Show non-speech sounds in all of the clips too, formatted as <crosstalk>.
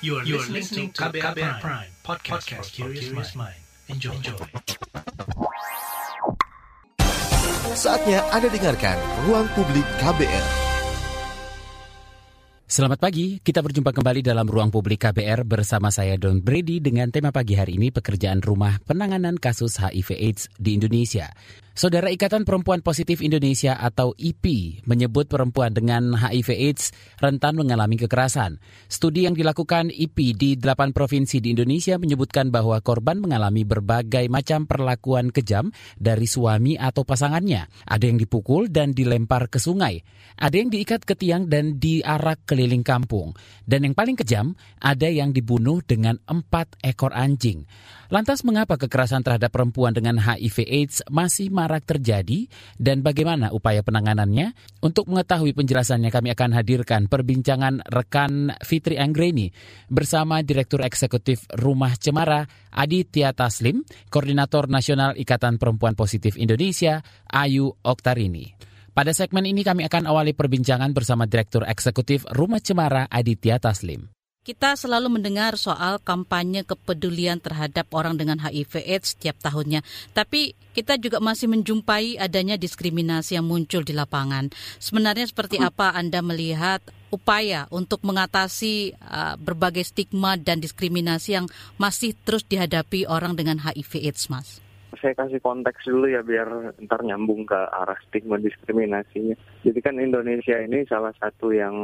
You are, you are listening to KBR, KBR Prime, Prime podcast, podcast for curious mind. Enjoy. Enjoy. Saatnya Anda dengarkan Ruang Publik KBR. Selamat pagi, kita berjumpa kembali dalam Ruang Publik KBR bersama saya Don Brady dengan tema pagi hari ini pekerjaan rumah penanganan kasus HIV AIDS di Indonesia. Saudara Ikatan Perempuan Positif Indonesia atau IPI menyebut perempuan dengan HIV AIDS rentan mengalami kekerasan. Studi yang dilakukan IPI di delapan provinsi di Indonesia menyebutkan bahwa korban mengalami berbagai macam perlakuan kejam dari suami atau pasangannya. Ada yang dipukul dan dilempar ke sungai. Ada yang diikat ke tiang dan diarak keliling kampung. Dan yang paling kejam, ada yang dibunuh dengan empat ekor anjing. Lantas mengapa kekerasan terhadap perempuan dengan HIV AIDS masih marak terjadi dan bagaimana upaya penanganannya? Untuk mengetahui penjelasannya kami akan hadirkan perbincangan rekan Fitri Anggreni bersama Direktur Eksekutif Rumah Cemara Aditya Taslim, Koordinator Nasional Ikatan Perempuan Positif Indonesia Ayu Oktarini. Pada segmen ini kami akan awali perbincangan bersama Direktur Eksekutif Rumah Cemara Aditya Taslim. Kita selalu mendengar soal kampanye kepedulian terhadap orang dengan HIV AIDS setiap tahunnya. Tapi kita juga masih menjumpai adanya diskriminasi yang muncul di lapangan. Sebenarnya seperti hmm. apa Anda melihat upaya untuk mengatasi uh, berbagai stigma dan diskriminasi yang masih terus dihadapi orang dengan HIV AIDS, Mas? Saya kasih konteks dulu ya biar ntar nyambung ke arah stigma diskriminasinya. Jadi kan Indonesia ini salah satu yang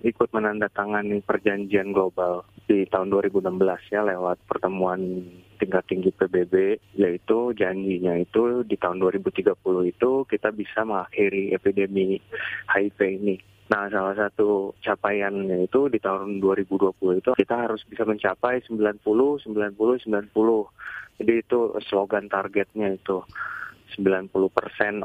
ikut menandatangani perjanjian global di tahun 2016 ya lewat pertemuan tingkat tinggi PBB yaitu janjinya itu di tahun 2030 itu kita bisa mengakhiri epidemi HIV ini. Nah, salah satu capaiannya itu di tahun 2020 itu kita harus bisa mencapai 90 90 90 jadi itu slogan targetnya itu 90%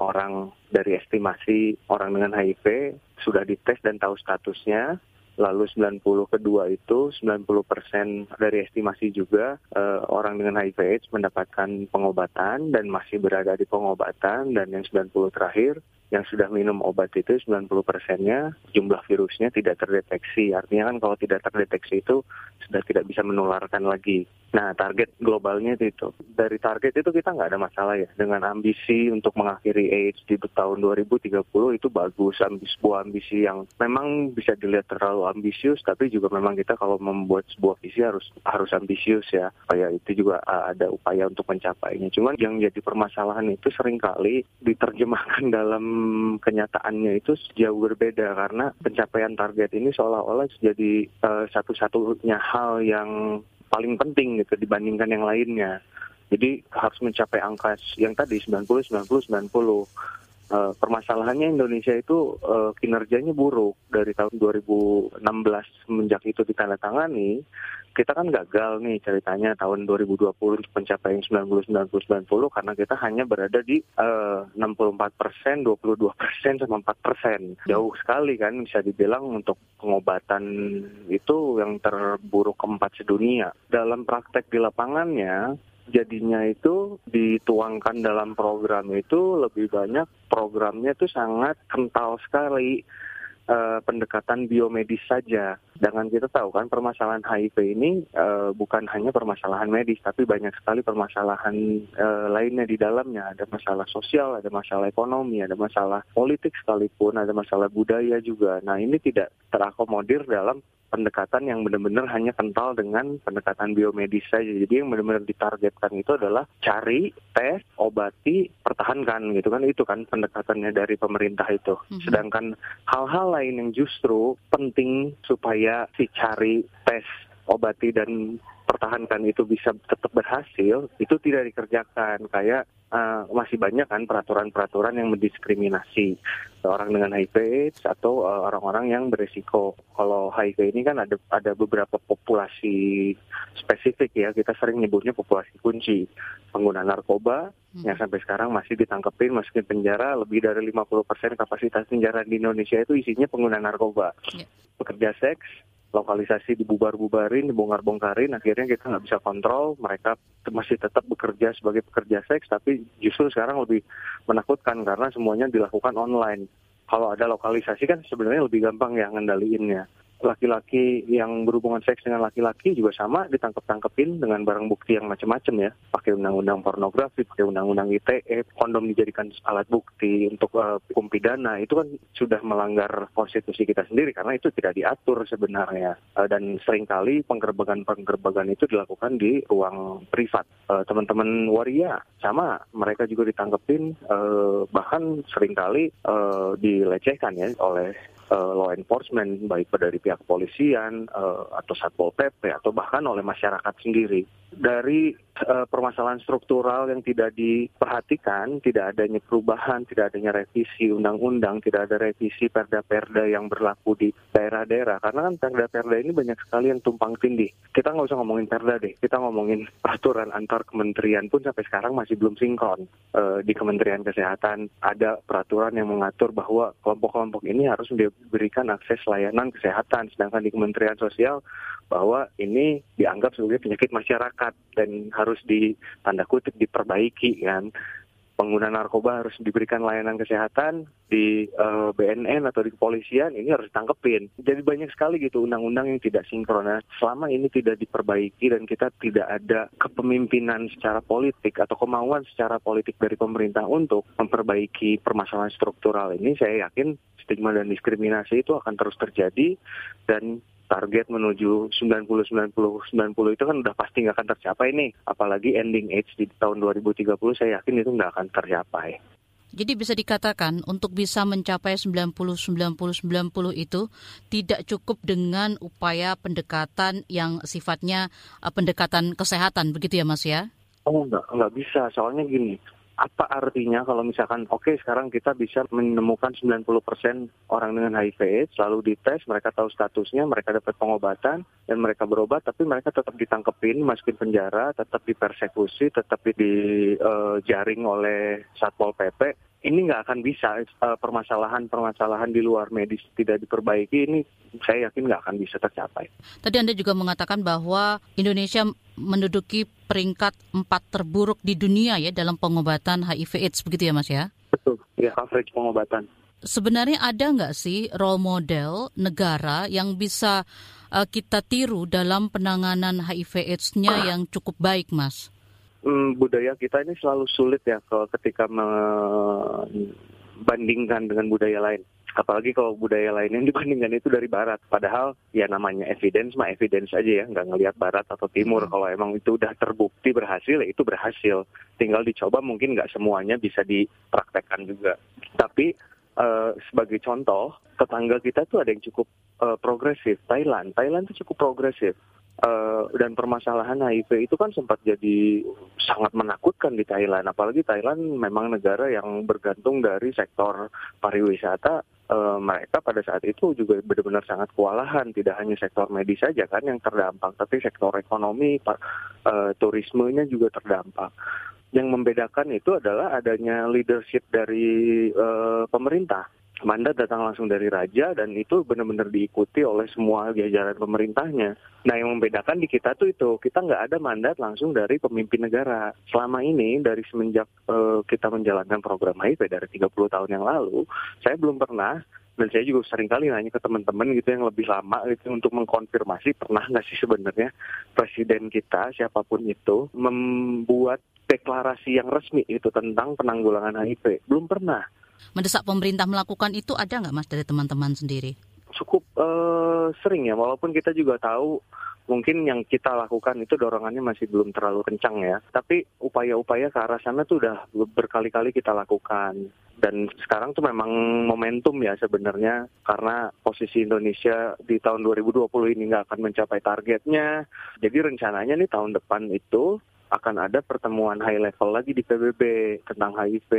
orang dari estimasi orang dengan HIV sudah dites dan tahu statusnya. Lalu 90 kedua itu 90% dari estimasi juga uh, orang dengan HIV AIDS mendapatkan pengobatan dan masih berada di pengobatan dan yang 90 terakhir yang sudah minum obat itu 90 persennya jumlah virusnya tidak terdeteksi. Artinya kan kalau tidak terdeteksi itu sudah tidak bisa menularkan lagi. Nah target globalnya itu, itu. Dari target itu kita nggak ada masalah ya. Dengan ambisi untuk mengakhiri AIDS di tahun 2030 itu bagus. Ambisi, sebuah ambisi yang memang bisa dilihat terlalu ambisius. Tapi juga memang kita kalau membuat sebuah visi harus harus ambisius ya. Supaya itu juga ada upaya untuk mencapainya. Cuman yang jadi permasalahan itu sering kali diterjemahkan <laughs> dalam kenyataannya itu jauh berbeda karena pencapaian target ini seolah-olah jadi uh, satu-satunya hal yang paling penting gitu dibandingkan yang lainnya. Jadi harus mencapai angka yang tadi 90 90 90 uh, permasalahannya Indonesia itu uh, kinerjanya buruk. Dari tahun 2016 semenjak itu ditandatangani kita kan gagal nih ceritanya tahun 2020 untuk pencapaian 90 90 90 karena kita hanya berada di uh, 64 persen 22 persen sama 4 persen. Jauh sekali kan bisa dibilang untuk pengobatan itu yang terburuk keempat sedunia. Dalam praktek di lapangannya jadinya itu dituangkan dalam program itu lebih banyak programnya itu sangat kental sekali uh, pendekatan biomedis saja. Dengan kita tahu kan permasalahan HIV ini uh, bukan hanya permasalahan medis, tapi banyak sekali permasalahan uh, lainnya di dalamnya. Ada masalah sosial, ada masalah ekonomi, ada masalah politik sekalipun, ada masalah budaya juga. Nah ini tidak terakomodir dalam pendekatan yang benar-benar hanya kental dengan pendekatan biomedis saja. Jadi yang benar-benar ditargetkan itu adalah cari, tes, obati, pertahankan gitu kan. Itu kan pendekatannya dari pemerintah itu. Mm-hmm. Sedangkan hal-hal lain yang justru penting supaya si cari, tes, obati dan pertahankan itu bisa tetap berhasil, itu tidak dikerjakan. Kayak uh, masih banyak kan peraturan-peraturan yang mendiskriminasi orang dengan HIV AIDS atau uh, orang-orang yang beresiko. Kalau HIV ini kan ada ada beberapa populasi spesifik ya, kita sering nyebutnya populasi kunci. Pengguna narkoba hmm. yang sampai sekarang masih ditangkepin, masukin penjara, lebih dari 50% kapasitas penjara di Indonesia itu isinya pengguna narkoba. Yeah. Pekerja seks, lokalisasi dibubar-bubarin, dibongkar-bongkarin, akhirnya kita nggak bisa kontrol, mereka masih tetap bekerja sebagai pekerja seks, tapi justru sekarang lebih menakutkan karena semuanya dilakukan online. Kalau ada lokalisasi kan sebenarnya lebih gampang ya ngendaliinnya. Laki-laki yang berhubungan seks dengan laki-laki juga sama ditangkap-tangkepin dengan barang bukti yang macam-macam ya. Pakai undang-undang pornografi, pakai undang-undang ITE, kondom dijadikan alat bukti untuk uh, hukum pidana itu kan sudah melanggar konstitusi kita sendiri karena itu tidak diatur sebenarnya. Uh, dan sering kali penggerbagan-penggerbagan itu dilakukan di ruang privat. Uh, teman-teman waria sama mereka juga ditangkepin uh, bahkan sering kali uh, dilecehkan ya oleh uh, law enforcement baik dari pihak kepolisian uh, atau satpol pp atau bahkan oleh masyarakat sendiri dari uh, permasalahan struktural yang tidak diperhatikan, tidak adanya perubahan, tidak adanya revisi undang-undang, tidak ada revisi perda-perda yang berlaku di daerah-daerah. Karena kan perda-perda ini banyak sekali yang tumpang tindih. Kita nggak usah ngomongin perda deh, kita ngomongin peraturan antar kementerian pun sampai sekarang masih belum sinkron. Uh, di Kementerian Kesehatan ada peraturan yang mengatur bahwa kelompok-kelompok ini harus diberikan akses layanan kesehatan, sedangkan di Kementerian Sosial bahwa ini dianggap sebagai penyakit masyarakat dan harus di tanda kutip diperbaiki kan pengguna narkoba harus diberikan layanan kesehatan di uh, eh, BNN atau di kepolisian ini harus ditangkepin. Jadi banyak sekali gitu undang-undang yang tidak sinkron. Nah, selama ini tidak diperbaiki dan kita tidak ada kepemimpinan secara politik atau kemauan secara politik dari pemerintah untuk memperbaiki permasalahan struktural ini, saya yakin stigma dan diskriminasi itu akan terus terjadi dan target menuju 90 90 90 itu kan udah pasti nggak akan tercapai nih. Apalagi ending age di tahun 2030 saya yakin itu nggak akan tercapai. Jadi bisa dikatakan untuk bisa mencapai 90 90 90 itu tidak cukup dengan upaya pendekatan yang sifatnya uh, pendekatan kesehatan begitu ya Mas ya? Oh enggak, enggak bisa. Soalnya gini, apa artinya kalau misalkan oke okay, sekarang kita bisa menemukan 90% orang dengan HIV AIDS lalu dites mereka tahu statusnya mereka dapat pengobatan dan mereka berobat tapi mereka tetap ditangkepin masukin penjara tetap dipersekusi tetap dijaring uh, oleh satpol pp ini nggak akan bisa permasalahan-permasalahan di luar medis tidak diperbaiki ini saya yakin nggak akan bisa tercapai. Tadi Anda juga mengatakan bahwa Indonesia menduduki peringkat empat terburuk di dunia ya dalam pengobatan HIV/AIDS begitu ya Mas ya? Betul, ya coverage pengobatan. Sebenarnya ada nggak sih role model negara yang bisa uh, kita tiru dalam penanganan HIV/AIDS-nya yang cukup baik, Mas? hmm, budaya kita ini selalu sulit ya kalau ketika membandingkan dengan budaya lain. Apalagi kalau budaya lain yang dibandingkan itu dari barat. Padahal ya namanya evidence mah evidence aja ya, nggak ngelihat barat atau timur. Hmm. Kalau emang itu udah terbukti berhasil, ya itu berhasil. Tinggal dicoba mungkin nggak semuanya bisa dipraktekkan juga. Tapi uh, sebagai contoh, tetangga kita tuh ada yang cukup uh, progresif. Thailand, Thailand tuh cukup progresif uh, dan permasalahan HIV itu kan sempat jadi sangat menakutkan di Thailand. Apalagi Thailand memang negara yang bergantung dari sektor pariwisata. Uh, mereka pada saat itu juga benar-benar sangat kewalahan. Tidak hanya sektor medis saja kan yang terdampak, tapi sektor ekonomi, uh, turismenya juga terdampak. Yang membedakan itu adalah adanya leadership dari uh, pemerintah mandat datang langsung dari raja dan itu benar-benar diikuti oleh semua jajaran pemerintahnya. Nah yang membedakan di kita tuh itu kita nggak ada mandat langsung dari pemimpin negara. Selama ini dari semenjak uh, kita menjalankan program HIV dari 30 tahun yang lalu, saya belum pernah dan saya juga sering kali nanya ke teman-teman gitu yang lebih lama gitu untuk mengkonfirmasi pernah nggak sih sebenarnya presiden kita siapa pun itu membuat deklarasi yang resmi itu tentang penanggulangan HIV belum pernah mendesak pemerintah melakukan itu ada nggak mas dari teman-teman sendiri? Cukup uh, sering ya, walaupun kita juga tahu mungkin yang kita lakukan itu dorongannya masih belum terlalu kencang ya. Tapi upaya-upaya ke arah sana tuh udah berkali-kali kita lakukan. Dan sekarang tuh memang momentum ya sebenarnya karena posisi Indonesia di tahun 2020 ini nggak akan mencapai targetnya. Jadi rencananya nih tahun depan itu akan ada pertemuan high level lagi di PBB tentang HIV.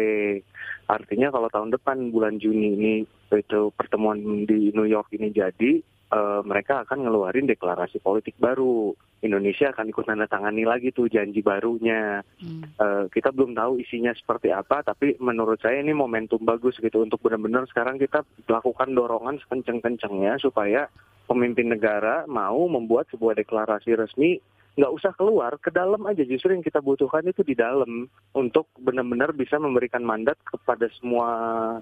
Artinya kalau tahun depan bulan Juni ini itu pertemuan di New York ini jadi, uh, mereka akan ngeluarin deklarasi politik baru. Indonesia akan ikut tanda tangani lagi tuh janji barunya. Hmm. Uh, kita belum tahu isinya seperti apa, tapi menurut saya ini momentum bagus gitu untuk benar-benar sekarang kita lakukan dorongan sekenceng-kencengnya supaya pemimpin negara mau membuat sebuah deklarasi resmi nggak usah keluar ke dalam aja justru yang kita butuhkan itu di dalam untuk benar-benar bisa memberikan mandat kepada semua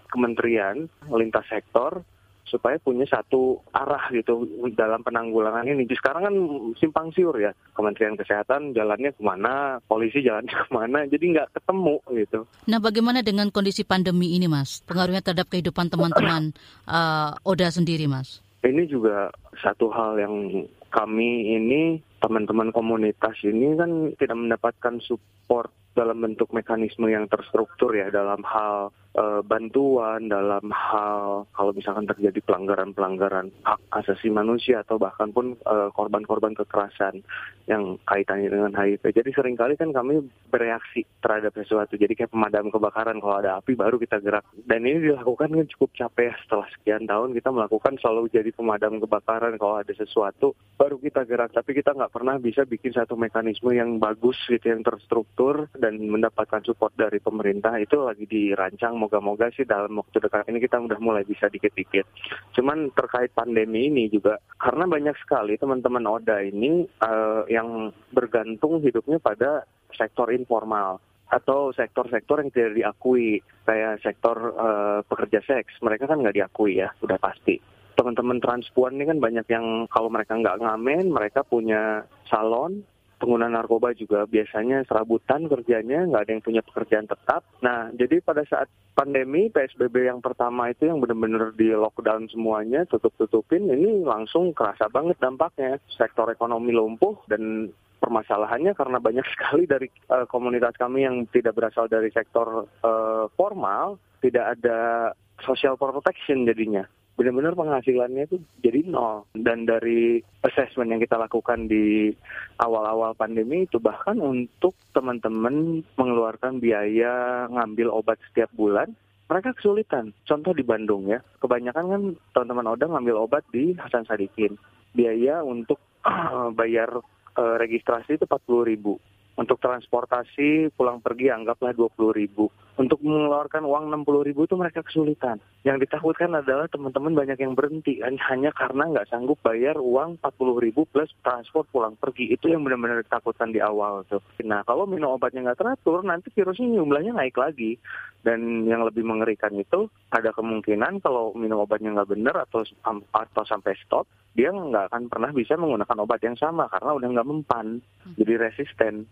kementerian lintas sektor supaya punya satu arah gitu dalam penanggulangan ini. Sekarang kan simpang siur ya, Kementerian Kesehatan jalannya ke mana, polisi jalannya <laughs> ke mana, jadi nggak ketemu gitu. Nah, bagaimana dengan kondisi pandemi ini, Mas? Pengaruhnya terhadap kehidupan teman-teman uh, <clears throat> Oda sendiri, Mas? Ini juga satu hal yang kami ini teman-teman komunitas ini kan tidak mendapatkan support dalam bentuk mekanisme yang terstruktur ya dalam hal e, bantuan dalam hal kalau misalkan terjadi pelanggaran-pelanggaran hak asasi manusia atau bahkan pun korban korban-korban kekerasan yang kaitannya dengan HIV. Jadi sering kali kan kami bereaksi terhadap sesuatu. Jadi kayak pemadam kebakaran kalau ada api baru kita gerak. Dan ini dilakukan kan cukup capek ya setelah sekian tahun kita melakukan selalu jadi pemadam kebakaran kalau ada sesuatu baru kita gerak. Tapi kita nggak pernah bisa bikin satu mekanisme yang bagus gitu yang terstruktur dan dan mendapatkan support dari pemerintah itu lagi dirancang. Moga-moga sih dalam waktu dekat ini kita udah mulai bisa dikit-dikit. Cuman terkait pandemi ini juga karena banyak sekali teman-teman Oda ini uh, yang bergantung hidupnya pada sektor informal atau sektor-sektor yang tidak diakui kayak sektor uh, pekerja seks mereka kan nggak diakui ya udah pasti teman-teman transpuan ini kan banyak yang kalau mereka nggak ngamen mereka punya salon pengguna narkoba juga biasanya serabutan kerjanya, nggak ada yang punya pekerjaan tetap. Nah, jadi pada saat pandemi PSBB yang pertama itu yang benar-benar di lockdown semuanya, tutup-tutupin, ini langsung kerasa banget dampaknya. Sektor ekonomi lumpuh dan permasalahannya karena banyak <laughs> sekali dari uh, komunitas kami yang tidak berasal dari sektor uh, formal, tidak ada social protection jadinya benar-benar penghasilannya itu jadi nol. Dan dari assessment yang kita lakukan di awal-awal pandemi itu bahkan untuk teman-teman mengeluarkan biaya ngambil obat setiap bulan, mereka kesulitan. Contoh di Bandung ya, kebanyakan kan teman-teman Oda ngambil obat di Hasan Sadikin. Biaya untuk <clears throat> bayar uh, registrasi itu 40 ribu. Untuk transportasi pulang pergi anggaplah 20 ribu. Untuk mengeluarkan uang 60 ribu itu mereka kesulitan. Yang ditakutkan adalah teman-teman banyak yang berhenti hanya karena nggak sanggup bayar uang 40 ribu plus transport pulang pergi. Itu yang benar-benar ditakutkan di awal tuh. Nah kalau minum obatnya nggak teratur nanti virusnya jumlahnya naik lagi. Dan yang lebih mengerikan itu ada kemungkinan kalau minum obatnya nggak benar atau atau sampai stop dia nggak akan pernah bisa menggunakan obat yang sama karena udah nggak mempan, jadi resisten.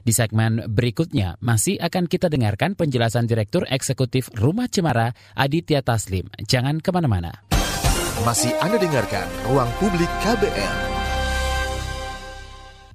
Di segmen berikutnya masih akan kita dengarkan penjelasan Direktur Eksekutif Rumah Cemara Aditya Taslim. Jangan ke mana-mana. Masih Anda dengarkan Ruang Publik KBR.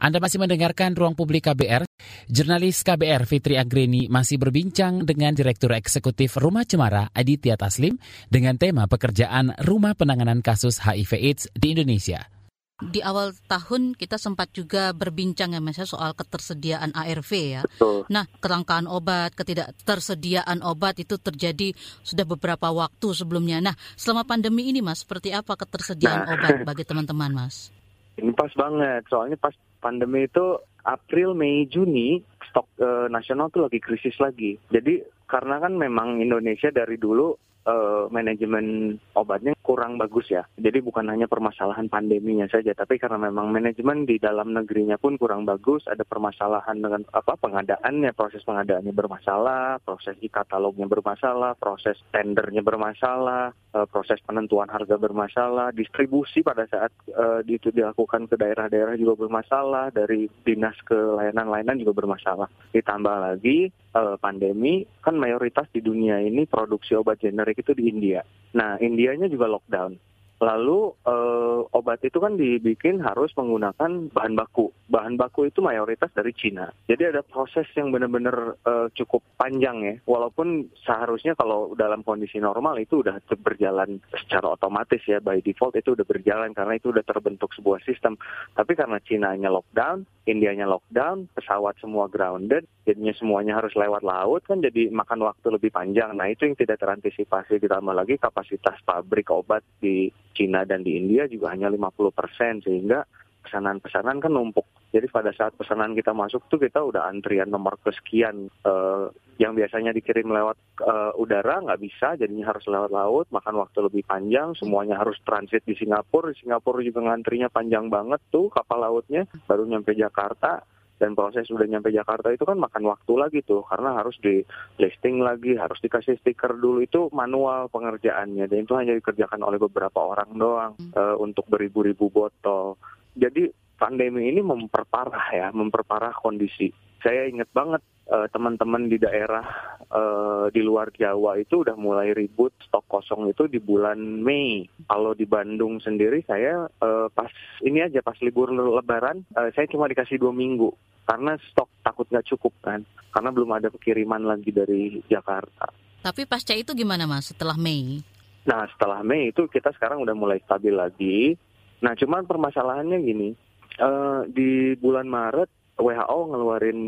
Anda masih mendengarkan Ruang Publik KBR. Jurnalis KBR Fitri Agreni masih berbincang dengan Direktur Eksekutif Rumah Cemara Aditya Taslim dengan tema pekerjaan Rumah Penanganan Kasus HIV AIDS di Indonesia. Di awal tahun kita sempat juga berbincang ya Mas ya, soal ketersediaan ARV ya. Betul. Nah, kelangkaan obat, ketidaktersediaan obat itu terjadi sudah beberapa waktu sebelumnya. Nah, selama pandemi ini Mas, seperti apa ketersediaan nah. obat bagi teman-teman Mas? Ini pas banget, soalnya pas pandemi itu April, Mei, Juni stok e, nasional tuh lagi krisis lagi. Jadi karena kan memang Indonesia dari dulu uh, manajemen obatnya kurang bagus ya. Jadi bukan hanya permasalahan pandeminya saja, tapi karena memang manajemen di dalam negerinya pun kurang bagus, ada permasalahan dengan apa pengadaannya, proses pengadaannya bermasalah, proses e-katalognya bermasalah, proses tendernya bermasalah, proses penentuan harga bermasalah, distribusi pada saat uh, itu dilakukan ke daerah-daerah juga bermasalah, dari dinas ke layanan-layanan juga bermasalah. Ditambah lagi uh, pandemi, kan mayoritas di dunia ini produksi obat generik itu di India. Nah, Indianya juga lockdown. Lalu uh, obat itu kan dibikin harus menggunakan bahan baku. Bahan baku itu mayoritas dari Cina. Jadi ada proses yang benar-benar uh, cukup panjang ya. Walaupun seharusnya kalau dalam kondisi normal itu udah berjalan secara otomatis ya by default itu udah berjalan karena itu udah terbentuk sebuah sistem. Tapi karena Cina-nya lockdown, Indianya lockdown, pesawat semua grounded, jadinya semuanya harus lewat laut kan jadi makan waktu lebih panjang. Nah itu yang tidak terantisipasi ditambah lagi kapasitas pabrik obat di Cina dan di India juga hanya 50 persen sehingga pesanan-pesanan kan numpuk. Jadi pada saat pesanan kita masuk tuh kita udah antrian nomor kesekian uh, yang biasanya dikirim lewat uh, udara nggak bisa, jadinya harus lewat laut, makan waktu lebih panjang, semuanya harus transit di Singapura. Di Singapura juga ngantrinya panjang banget tuh kapal lautnya, baru nyampe Jakarta dan proses udah nyampe Jakarta itu kan makan waktu lagi tuh karena harus di listing lagi, harus dikasih stiker dulu itu manual pengerjaannya dan itu hanya dikerjakan oleh beberapa orang doang uh, untuk beribu-ribu botol. Jadi pandemi ini memperparah ya, memperparah kondisi. Saya ingat banget uh, teman-teman di daerah uh, di luar Jawa itu udah mulai ribut stok kosong itu di bulan Mei. Kalau di Bandung sendiri saya uh, pas ini aja pas libur Lebaran uh, saya cuma dikasih dua minggu karena stok takut nggak cukup kan karena belum ada kiriman lagi dari Jakarta. Tapi pasca itu gimana mas setelah Mei? Nah setelah Mei itu kita sekarang udah mulai stabil lagi. Nah cuman permasalahannya gini uh, di bulan Maret WHO ngeluarin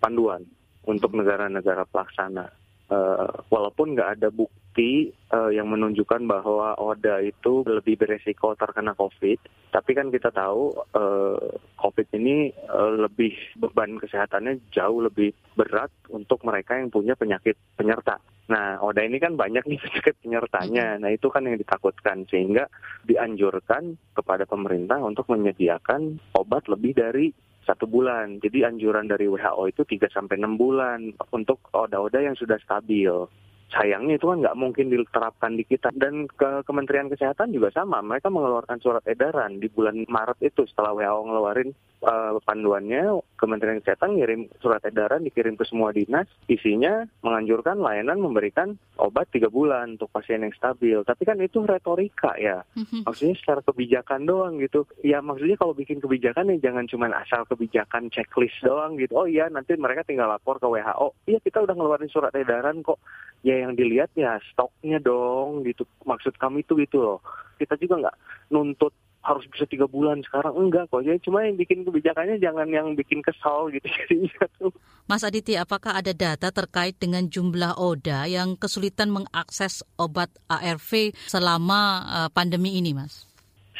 panduan untuk negara-negara pelaksana. Uh, walaupun nggak ada bukti uh, yang menunjukkan bahwa ODA itu lebih beresiko terkena COVID, tapi kan kita tahu uh, COVID ini uh, lebih beban kesehatannya jauh lebih berat untuk mereka yang punya penyakit penyerta. Nah, ODA ini kan banyak nih <laughs> penyakit penyertanya. Nah, itu kan yang ditakutkan sehingga dianjurkan kepada pemerintah untuk menyediakan obat lebih dari satu bulan. Jadi anjuran dari WHO itu 3 sampai 6 bulan untuk oda-oda yang sudah stabil. Sayangnya itu kan nggak mungkin diterapkan di kita. Dan ke Kementerian Kesehatan juga sama. Mereka mengeluarkan surat edaran di bulan Maret itu. Setelah WHO ngeluarin uh, panduannya Kementerian Kesehatan ngirim surat edaran dikirim ke semua dinas. Isinya menganjurkan layanan memberikan obat tiga bulan untuk pasien yang stabil. Tapi kan itu retorika ya. Mhm. maksudnya secara kebijakan doang gitu. Ya maksudnya kalau bikin kebijakan ya jangan cuma asal kebijakan checklist doang gitu. Oh iya nanti mereka tinggal lapor ke WHO iya kita udah ngeluarin surat edaran kok ya yang dilihat ya stoknya dong gitu. Maksud kami itu gitu loh. Kita juga nggak nuntut harus bisa tiga bulan sekarang. Enggak kok. Ya cuma yang bikin kebijakannya jangan yang bikin kesal gitu <laughs> jadinya tuh. Mas Aditi apakah ada data terkait dengan jumlah ODA yang kesulitan mengakses obat ARV selama uh, pandemi ini Mas?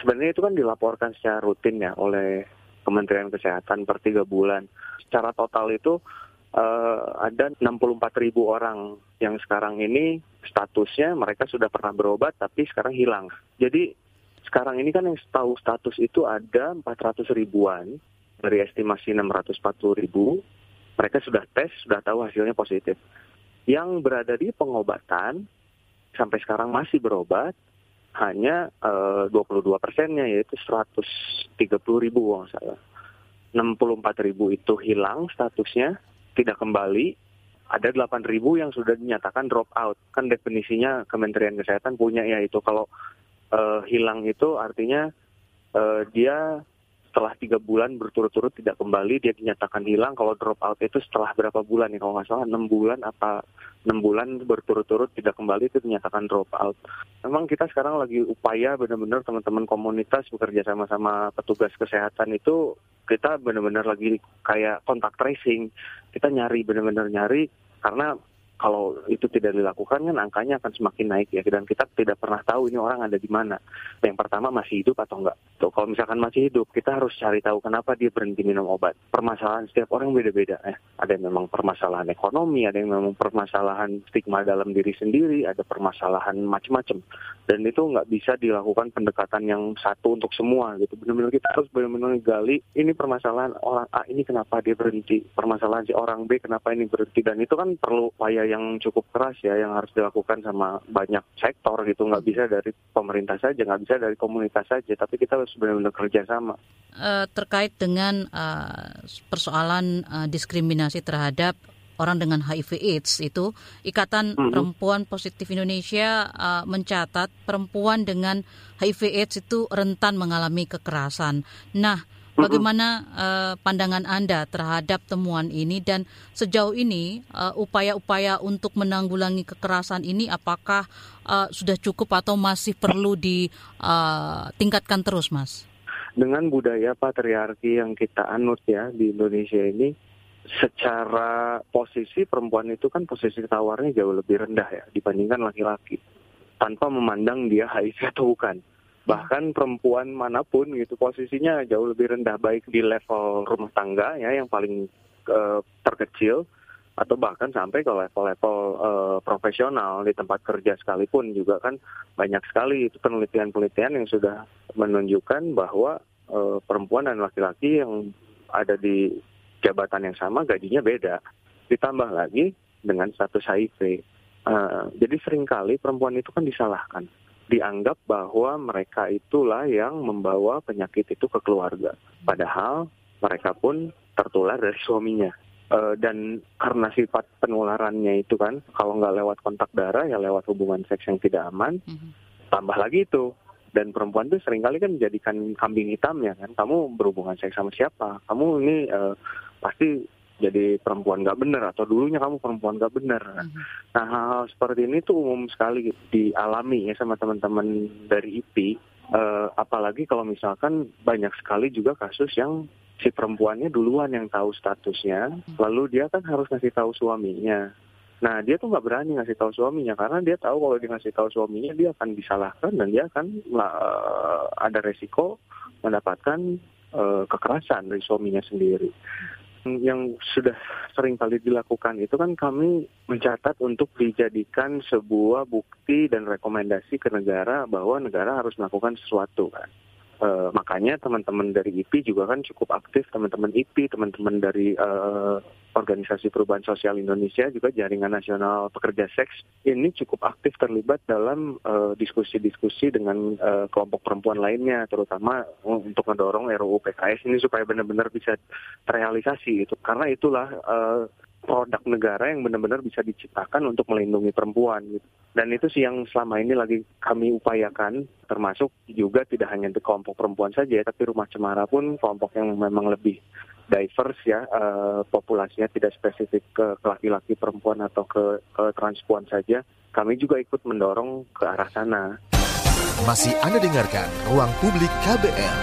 Sebenarnya itu kan dilaporkan secara rutin ya oleh Kementerian Kesehatan per tiga bulan. Secara total itu uh, ada 64 ribu orang yang sekarang ini statusnya mereka sudah pernah berobat tapi sekarang hilang jadi sekarang ini kan yang tahu status itu ada 400 ribuan dari estimasi 640 ribu. Mereka sudah tes, sudah tahu hasilnya positif. Yang berada di pengobatan sampai sekarang masih berobat hanya uh, 22 persennya yaitu 130 ribu kalau salah. 64 ribu itu hilang statusnya, tidak kembali. Ada 8 ribu yang sudah dinyatakan drop out. Kan definisinya Kementerian Kesehatan punya ya itu kalau uh, hilang itu artinya uh, dia setelah tiga bulan berturut-turut tidak kembali dia dinyatakan hilang. Kalau drop out itu setelah berapa bulan ya? Kalau nggak salah enam bulan apa enam bulan berturut-turut tidak kembali itu dinyatakan drop out. Memang kita sekarang lagi upaya benar-benar teman-teman komunitas bekerja sama-sama petugas kesehatan itu kita benar-benar lagi kayak kontak tracing. Kita nyari benar-benar nyari karena kalau itu tidak dilakukan kan angkanya akan semakin naik ya dan kita tidak pernah tahu ini orang ada di mana. Yang pertama masih hidup atau enggak. Tuh, kalau misalkan masih hidup kita harus cari tahu kenapa dia berhenti minum obat. Permasalahan setiap orang beda-beda ya. Ada yang memang permasalahan ekonomi, ada yang memang permasalahan stigma dalam diri sendiri, ada permasalahan macam-macam. Dan itu nggak bisa dilakukan pendekatan yang satu untuk semua gitu. Benar-benar kita harus benar-benar gali ini permasalahan orang A ini kenapa dia berhenti, permasalahan si orang B kenapa ini berhenti dan itu kan perlu upaya yang cukup keras ya yang harus dilakukan sama banyak sektor gitu nggak bisa dari pemerintah saja nggak bisa dari komunitas saja tapi kita harus benar-benar kerja sama uh, terkait dengan uh, persoalan uh, diskriminasi terhadap orang dengan HIV/AIDS itu Ikatan mm -hmm. Perempuan Positif Indonesia uh, mencatat perempuan dengan HIV/AIDS itu rentan mengalami kekerasan. Nah, Bagaimana uh, pandangan Anda terhadap temuan ini? Dan sejauh ini uh, upaya-upaya untuk menanggulangi kekerasan ini apakah uh, sudah cukup atau masih perlu ditingkatkan uh, terus, Mas? Dengan budaya patriarki yang kita anut ya di Indonesia ini, secara posisi perempuan itu kan posisi tawarnya jauh lebih rendah ya dibandingkan laki-laki, tanpa memandang dia <laughs> HIV atau bukan bahkan perempuan mana pun gitu posisinya jauh lebih rendah baik di level rumah tangga ya yang paling uh, terkecil atau bahkan sampai ke level-level uh, profesional di tempat kerja sekalipun juga kan banyak sekali itu penelitian-penelitian yang sudah menunjukkan bahwa uh, perempuan dan laki-laki yang ada di jabatan yang sama gajinya beda. Ditambah lagi dengan status HIV. Uh, jadi sering kali perempuan itu kan disalahkan. Dianggap bahwa mereka itulah yang membawa penyakit itu ke keluarga. Padahal mereka pun tertular dari suaminya. Uh, dan karena sifat penularannya itu kan, kalau nggak lewat kontak darah ya lewat hubungan seks yang tidak aman. Mm-hmm. Tambah lagi itu dan perempuan itu sering kali kan menjadikan kambing hitamnya kan kamu berhubungan seks sama siapa kamu ini uh, pasti jadi perempuan gak benar atau dulunya kamu perempuan gak benar. Mm-hmm. Nah hal-hal seperti ini tuh umum sekali dialami ya sama teman-teman dari IP. Uh, eh, apalagi kalau misalkan banyak sekali juga kasus yang si perempuannya duluan yang tahu statusnya, mm-hmm. lalu dia kan harus ngasih tahu suaminya. Nah dia tuh nggak berani ngasih tahu suaminya karena dia tahu kalau dia ngasih tahu suaminya dia akan disalahkan dan dia akan uh, ada resiko mendapatkan uh, kekerasan dari suaminya sendiri yang sudah sering kali dilakukan itu kan kami mencatat untuk dijadikan sebuah bukti dan rekomendasi ke negara bahwa negara harus melakukan sesuatu kan. E, makanya teman-teman dari IP juga kan cukup aktif, teman-teman IP, teman-teman dari e, Organisasi Perubahan Sosial Indonesia juga Jaringan Nasional Pekerja Seks ini cukup aktif terlibat dalam eh, diskusi-diskusi uh, dengan uh, kelompok perempuan lainnya terutama untuk mendorong RUU PKS ini supaya benar-benar bisa terrealisasi itu karena itulah uh, produk negara yang benar-benar bisa diciptakan untuk melindungi perempuan gitu. Dan itu sih yang selama ini lagi kami upayakan termasuk juga tidak hanya di kelompok perempuan saja tapi rumah cemara pun kelompok yang memang lebih diverse ya uh, populasinya tidak spesifik ke laki-laki perempuan atau ke, ke transpuan saja kami juga ikut mendorong ke arah sana. Masih Anda dengarkan Ruang Publik KBR.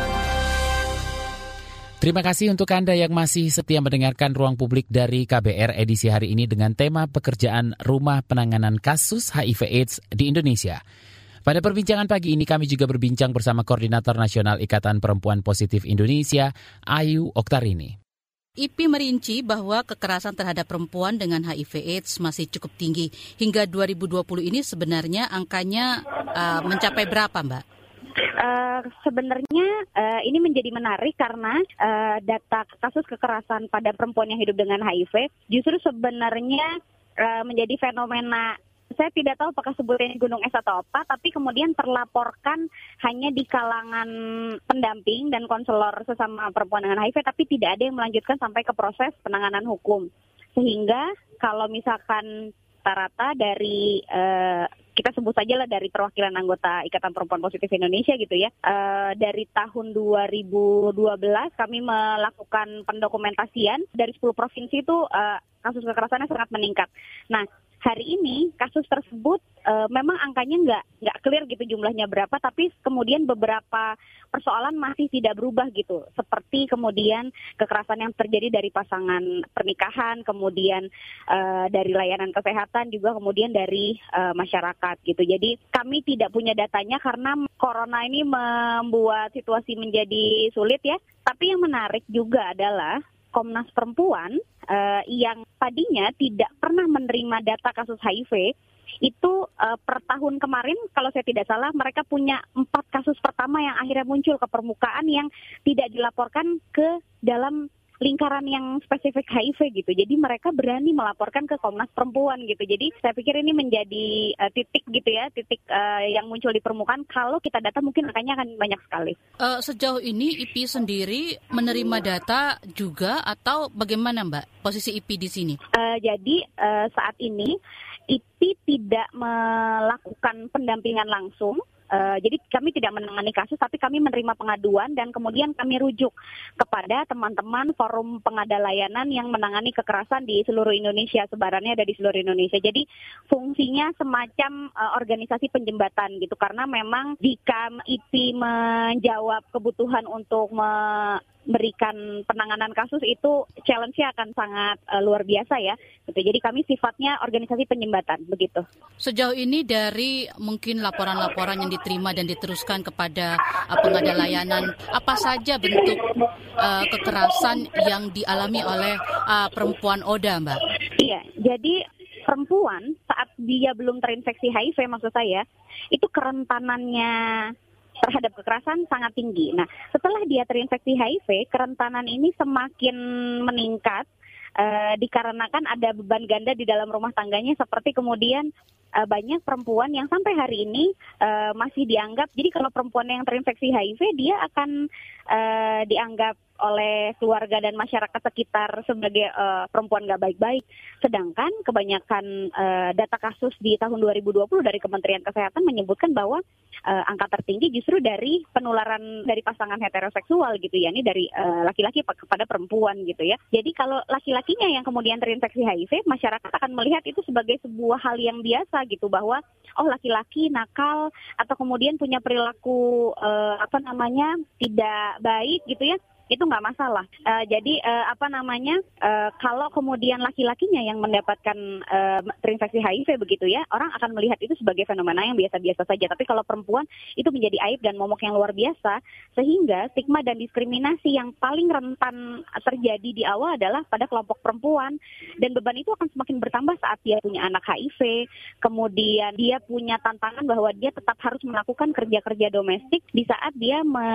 Terima kasih untuk Anda yang masih setia mendengarkan Ruang Publik dari KBR edisi hari ini dengan tema pekerjaan rumah penanganan kasus HIV AIDS di Indonesia. Pada perbincangan pagi ini kami juga berbincang bersama Koordinator Nasional Ikatan Perempuan Positif Indonesia, Ayu Oktarini. IPI merinci bahwa kekerasan terhadap perempuan dengan HIV AIDS masih cukup tinggi. Hingga 2020 ini sebenarnya angkanya uh, mencapai berapa, Mbak? Uh, sebenarnya uh, ini menjadi menarik karena uh, data kasus kekerasan pada perempuan yang hidup dengan HIV justru sebenarnya uh, menjadi fenomena saya tidak tahu apakah sebutnya gunung es atau apa, tapi kemudian terlaporkan hanya di kalangan pendamping dan konselor sesama perempuan dengan HIV, tapi tidak ada yang melanjutkan sampai ke proses penanganan hukum. Sehingga kalau misalkan rata-rata dari uh, kita sebut saja lah dari perwakilan anggota Ikatan Perempuan Positif Indonesia gitu ya. Uh, dari tahun 2012 kami melakukan pendokumentasian dari 10 provinsi itu uh, kasus kekerasannya sangat meningkat. Nah, hari ini kasus tersebut uh, memang angkanya nggak nggak clear gitu jumlahnya berapa, tapi kemudian beberapa persoalan masih tidak berubah gitu, seperti kemudian kekerasan yang terjadi dari pasangan pernikahan, kemudian uh, dari layanan kesehatan, juga kemudian dari uh, masyarakat gitu. Jadi kami tidak punya datanya karena corona ini membuat situasi menjadi sulit ya. Tapi yang menarik juga adalah Komnas Perempuan uh, yang tadinya tidak pernah menerima data kasus HIV itu uh, per tahun kemarin kalau saya tidak salah mereka punya empat kasus pertama yang akhirnya muncul ke permukaan yang tidak dilaporkan ke dalam lingkaran yang spesifik HIV gitu. Jadi mereka berani melaporkan ke Komnas Perempuan gitu. Jadi saya pikir ini menjadi uh, titik gitu ya, titik uh, yang muncul di permukaan. Kalau kita data mungkin angkanya akan banyak sekali. Uh, sejauh ini IP sendiri menerima data juga atau bagaimana Mbak posisi IP di sini? Uh, jadi uh, saat ini IP tidak melakukan pendampingan langsung Uh, jadi kami tidak menangani kasus, tapi kami menerima pengaduan dan kemudian kami rujuk kepada teman-teman forum pengada layanan yang menangani kekerasan di seluruh Indonesia, sebarannya ada di seluruh Indonesia. Jadi fungsinya semacam uh, organisasi penjembatan gitu, karena memang jika IP menjawab kebutuhan untuk me memberikan penanganan kasus itu challenge-nya akan sangat uh, luar biasa ya. Gitu. Jadi kami sifatnya organisasi penyembatan begitu. Sejauh ini dari mungkin laporan-laporan yang diterima dan diteruskan kepada uh, pengada layanan, apa saja bentuk uh, kekerasan yang dialami oleh uh, perempuan Oda, Mbak? Iya, jadi perempuan saat dia belum terinfeksi HIV maksud saya, itu kerentanannya terhadap kekerasan sangat tinggi. Nah, setelah dia terinfeksi HIV, kerentanan ini semakin meningkat uh, dikarenakan ada beban ganda di dalam rumah tangganya seperti kemudian uh, banyak perempuan yang sampai hari ini uh, masih dianggap jadi kalau perempuan yang terinfeksi HIV dia akan uh, dianggap oleh keluarga dan masyarakat sekitar sebagai uh, perempuan nggak baik-baik. Sedangkan kebanyakan uh, data kasus di tahun 2020 dari Kementerian Kesehatan menyebutkan bahwa uh, angka tertinggi justru dari penularan dari pasangan heteroseksual gitu ya, ini dari laki-laki uh, kepada perempuan gitu ya. Jadi kalau laki-lakinya yang kemudian terinfeksi HIV, masyarakat akan melihat itu sebagai sebuah hal yang biasa gitu bahwa oh laki-laki nakal atau kemudian punya perilaku uh, apa namanya tidak baik gitu ya itu nggak masalah. Uh, jadi uh, apa namanya uh, kalau kemudian laki-lakinya yang mendapatkan uh, terinfeksi HIV begitu ya, orang akan melihat itu sebagai fenomena yang biasa-biasa saja. Tapi kalau perempuan itu menjadi aib dan momok yang luar biasa, sehingga stigma dan diskriminasi yang paling rentan terjadi di awal adalah pada kelompok perempuan dan beban itu akan semakin bertambah saat dia punya anak HIV, kemudian dia punya tantangan bahwa dia tetap harus melakukan kerja-kerja domestik di saat dia me,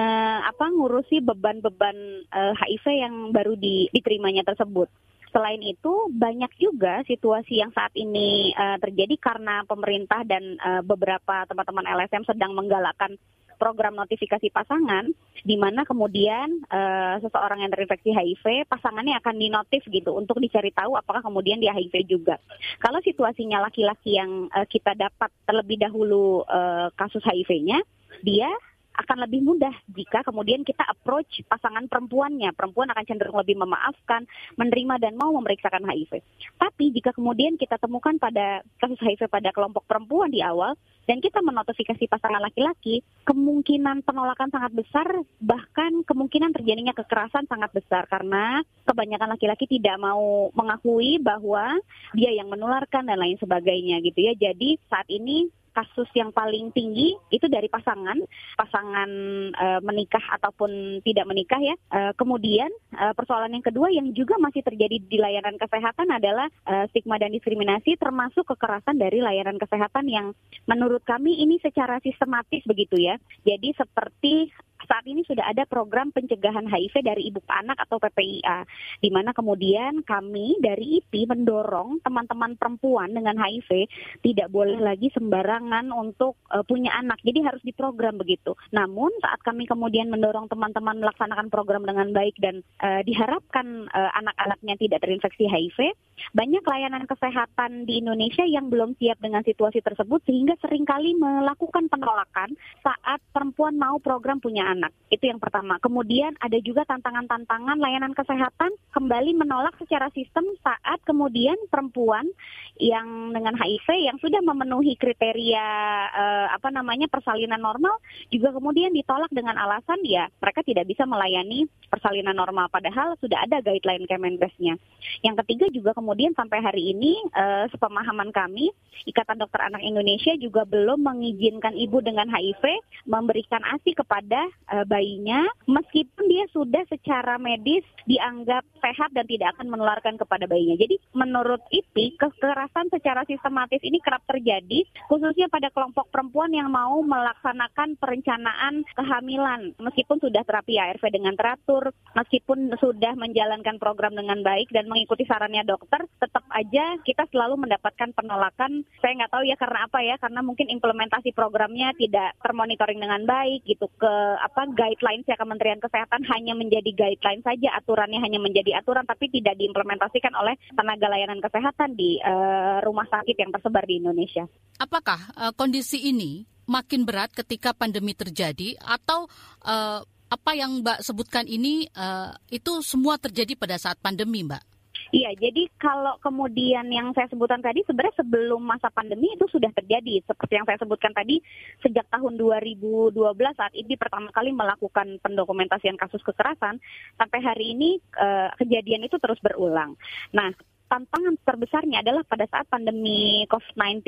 apa ngurusi beban-beban uh, HIV yang baru di, diterimanya tersebut. Selain itu, banyak juga situasi yang saat ini uh, terjadi karena pemerintah dan uh, beberapa teman-teman LSM sedang menggalakkan program notifikasi pasangan, di mana kemudian uh, seseorang yang terinfeksi HIV, pasangannya akan dinotif gitu untuk dicari tahu apakah kemudian dia HIV juga. Kalau situasinya laki-laki yang uh, kita dapat terlebih dahulu uh, kasus HIV-nya, dia akan lebih mudah jika kemudian kita approach pasangan perempuannya. Perempuan akan cenderung lebih memaafkan, menerima dan mau memeriksakan HIV. Tapi jika kemudian kita temukan pada kasus HIV pada kelompok perempuan di awal dan kita menotifikasi pasangan laki-laki, kemungkinan penolakan sangat besar, bahkan kemungkinan terjadinya kekerasan sangat besar karena kebanyakan laki-laki tidak mau mengakui bahwa dia yang menularkan dan lain sebagainya gitu ya. Jadi saat ini kasus yang paling tinggi itu dari pasangan, pasangan e, menikah ataupun tidak menikah ya. E, kemudian e, persoalan yang kedua yang juga masih terjadi di layanan kesehatan adalah e, stigma dan diskriminasi termasuk kekerasan dari layanan kesehatan yang menurut kami ini secara sistematis begitu ya. Jadi seperti saat ini sudah ada program pencegahan HIV dari ibu anak atau PPIA, di mana kemudian kami dari IP mendorong teman-teman perempuan dengan HIV tidak boleh lagi sembarangan untuk uh, punya anak. Jadi harus diprogram begitu. Namun saat kami kemudian mendorong teman-teman melaksanakan program dengan baik dan uh, diharapkan uh, anak-anaknya tidak terinfeksi HIV, banyak layanan kesehatan di Indonesia yang belum siap dengan situasi tersebut sehingga sering kali melakukan penolakan saat perempuan mau program punya anak. Itu yang pertama. Kemudian ada juga tantangan-tantangan layanan kesehatan kembali menolak secara sistem saat kemudian perempuan yang dengan HIV yang sudah memenuhi kriteria eh, apa namanya persalinan normal juga kemudian ditolak dengan alasan ya mereka tidak bisa melayani persalinan normal padahal sudah ada guideline Kemenkesnya. Yang ketiga juga kemudian sampai hari ini eh, sepemahaman kami Ikatan Dokter Anak Indonesia juga belum mengizinkan ibu dengan HIV memberikan ASI kepada uh, bayinya meskipun dia sudah secara medis dianggap sehat dan tidak akan menularkan kepada bayinya. Jadi menurut IPI kekerasan secara sistematis ini kerap terjadi khususnya pada kelompok perempuan yang mau melaksanakan perencanaan kehamilan meskipun sudah terapi ARV dengan teratur, meskipun sudah menjalankan program dengan baik dan mengikuti sarannya dokter, tetap aja kita selalu mendapatkan penolakan. Saya nggak tahu ya karena apa ya, karena mungkin implementasi programnya tidak termonitoring dengan baik gitu ke apa guidelines ya Kementerian Kesehatan hanya menjadi guideline saja, aturannya hanya menjadi aturan tapi tidak diimplementasikan oleh tenaga layanan kesehatan di uh, rumah sakit yang tersebar di Indonesia. Apakah uh, kondisi ini makin berat ketika pandemi terjadi atau uh, apa yang Mbak sebutkan ini uh, itu semua terjadi pada saat pandemi, Mbak? Iya, jadi kalau kemudian yang saya sebutkan tadi sebenarnya sebelum masa pandemi itu sudah terjadi. Seperti yang saya sebutkan tadi, sejak tahun 2012 saat ini pertama kali melakukan pendokumentasian kasus kekerasan, sampai hari ini eh, kejadian itu terus berulang. Nah, tantangan terbesarnya adalah pada saat pandemi COVID-19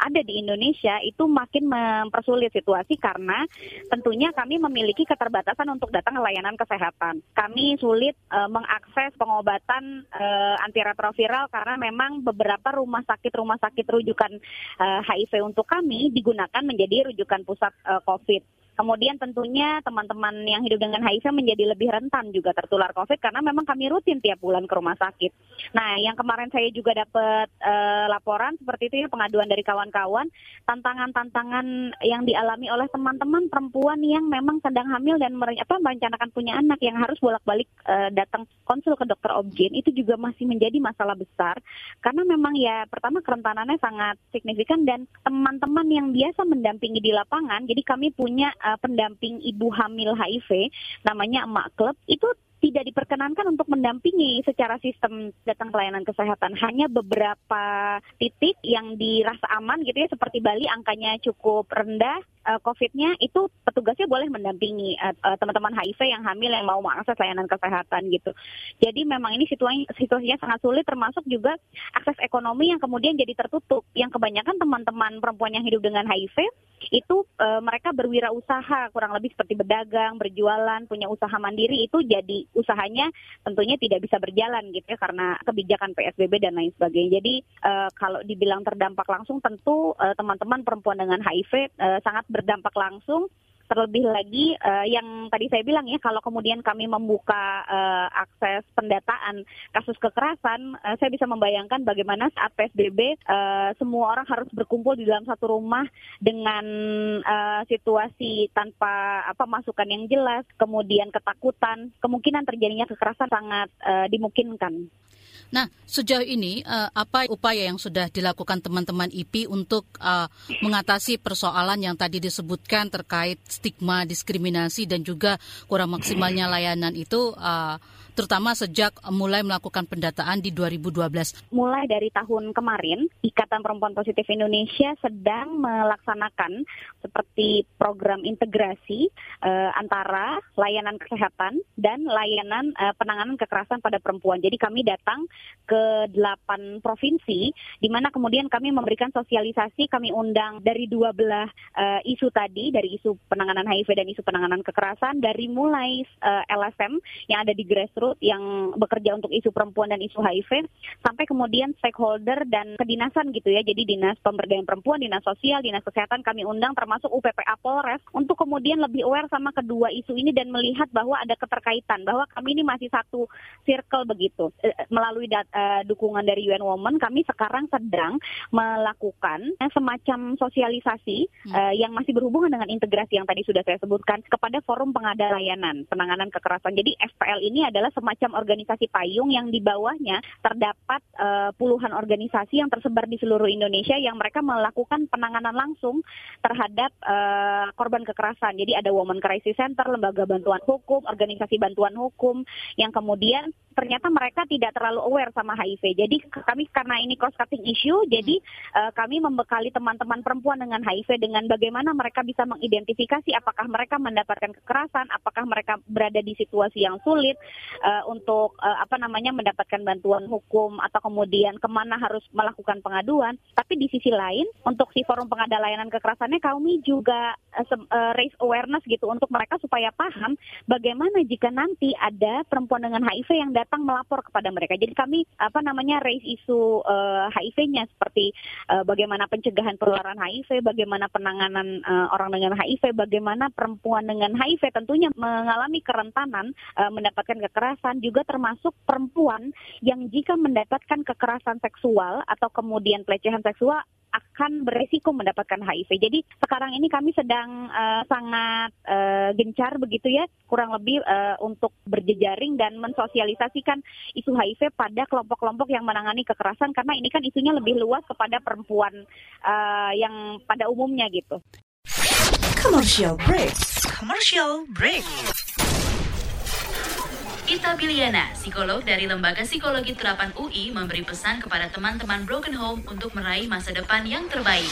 ada di Indonesia itu makin mempersulit situasi karena tentunya kami memiliki keterbatasan untuk datang ke layanan kesehatan. Kami sulit uh, mengakses pengobatan uh, antiretroviral karena memang beberapa rumah sakit rumah sakit rujukan uh, HIV untuk kami digunakan menjadi rujukan pusat uh, COVID. Kemudian tentunya teman-teman yang hidup dengan HIV menjadi lebih rentan juga tertular COVID karena memang kami rutin tiap bulan ke rumah sakit. Nah, yang kemarin saya juga dapat uh, laporan seperti itu ya pengaduan dari kawan-kawan tantangan-tantangan yang dialami oleh teman-teman perempuan yang memang sedang hamil dan apa merencanakan punya anak yang harus bolak-balik uh, datang konsul ke dokter obgyn itu juga masih menjadi masalah besar karena memang ya pertama kerentanannya sangat signifikan dan teman-teman yang biasa mendampingi di lapangan jadi kami punya uh, pendamping ibu hamil HIV namanya Emak Klub itu tidak diperkenankan untuk mendampingi secara sistem datang pelayanan kesehatan. Hanya beberapa titik yang dirasa aman gitu ya, seperti Bali angkanya cukup rendah, uh, COVID-nya itu petugasnya boleh mendampingi uh, teman-teman HIV yang hamil yang mau mengakses layanan kesehatan gitu. Jadi memang ini situasi situasinya sangat sulit, termasuk juga akses ekonomi yang kemudian jadi tertutup. Yang kebanyakan teman-teman perempuan yang hidup dengan HIV itu uh, mereka berwirausaha kurang lebih seperti berdagang, berjualan, punya usaha mandiri itu jadi usahanya tentunya tidak bisa berjalan gitu ya karena kebijakan PSBB dan lain sebagainya. Jadi uh, kalau dibilang terdampak langsung tentu uh, teman-teman perempuan dengan HIV uh, sangat berdampak langsung Terlebih lagi uh, yang tadi saya bilang ya, kalau kemudian kami membuka uh, akses pendataan kasus kekerasan, uh, saya bisa membayangkan bagaimana saat PSBB uh, semua orang harus berkumpul di dalam satu rumah dengan uh, situasi tanpa apa masukan yang jelas, kemudian ketakutan, kemungkinan terjadinya kekerasan sangat uh, dimungkinkan. Nah, sejauh ini uh, apa upaya yang sudah dilakukan teman-teman IP untuk uh, mengatasi persoalan yang tadi disebutkan terkait stigma, diskriminasi dan juga kurang maksimalnya layanan itu uh, terutama sejak mulai melakukan pendataan di 2012. Mulai dari tahun kemarin, Ikatan Perempuan Positif Indonesia sedang melaksanakan seperti program integrasi uh, antara layanan kesehatan dan layanan uh, penanganan kekerasan pada perempuan. Jadi kami datang ke delapan provinsi, di mana kemudian kami memberikan sosialisasi, kami undang dari dua belah uh, isu tadi, dari isu penanganan HIV dan isu penanganan kekerasan, dari mulai LSM yang ada di grassroots yang bekerja untuk isu perempuan dan isu HIV sampai kemudian stakeholder dan kedinasan gitu ya. Jadi dinas pemberdayaan perempuan, dinas sosial, dinas kesehatan kami undang termasuk UPPA Polres untuk kemudian lebih aware sama kedua isu ini dan melihat bahwa ada keterkaitan bahwa kami ini masih satu circle begitu. Eh, melalui dat, uh, dukungan dari UN Women kami sekarang sedang melakukan semacam sosialisasi hmm. uh, yang masih berhubungan dengan integrasi yang tadi sudah saya sebutkan kepada forum pengada layanan penanganan kekerasan. Jadi FPL ini adalah semacam organisasi payung yang di bawahnya terdapat uh, puluhan organisasi yang tersebar di seluruh Indonesia yang mereka melakukan penanganan langsung terhadap uh, korban kekerasan. Jadi ada Women Crisis Center, lembaga bantuan hukum, organisasi bantuan hukum yang kemudian ternyata mereka tidak terlalu aware sama HIV. Jadi kami karena ini cross cutting issue, jadi uh, kami membekali teman-teman perempuan dengan HIV dengan bagaimana mereka bisa mengidentifikasi apakah mereka mendapatkan kekerasan, apakah mereka berada di situasi yang sulit, uh, untuk uh, apa namanya mendapatkan bantuan hukum atau kemudian ke mana harus melakukan pengaduan. Tapi di sisi lain untuk si forum pengada layanan kekerasannya kami juga uh, raise awareness gitu untuk mereka supaya paham bagaimana jika nanti ada perempuan dengan HIV yang datang melapor kepada mereka. Jadi kami apa namanya raise isu uh, HIV-nya seperti uh, bagaimana pencegahan penularan HIV, bagaimana penanganan uh, orang dengan HIV, bagaimana perempuan dengan HIV tentunya mengalami kerentanan uh, mendapatkan kekerasan juga termasuk perempuan yang jika mendapatkan kekerasan seksual atau kemudian pelecehan seksual akan beresiko mendapatkan HIV. Jadi sekarang ini kami sedang uh, sangat uh, gencar begitu ya, kurang lebih uh, untuk berjejaring dan mensosialisasikan isu HIV pada kelompok-kelompok yang menangani kekerasan karena ini kan isunya lebih luas kepada perempuan uh, yang pada umumnya gitu. Commercial break. Commercial break. Ita Biliana, psikolog dari Lembaga Psikologi Terapan UI, memberi pesan kepada teman-teman Broken Home untuk meraih masa depan yang terbaik.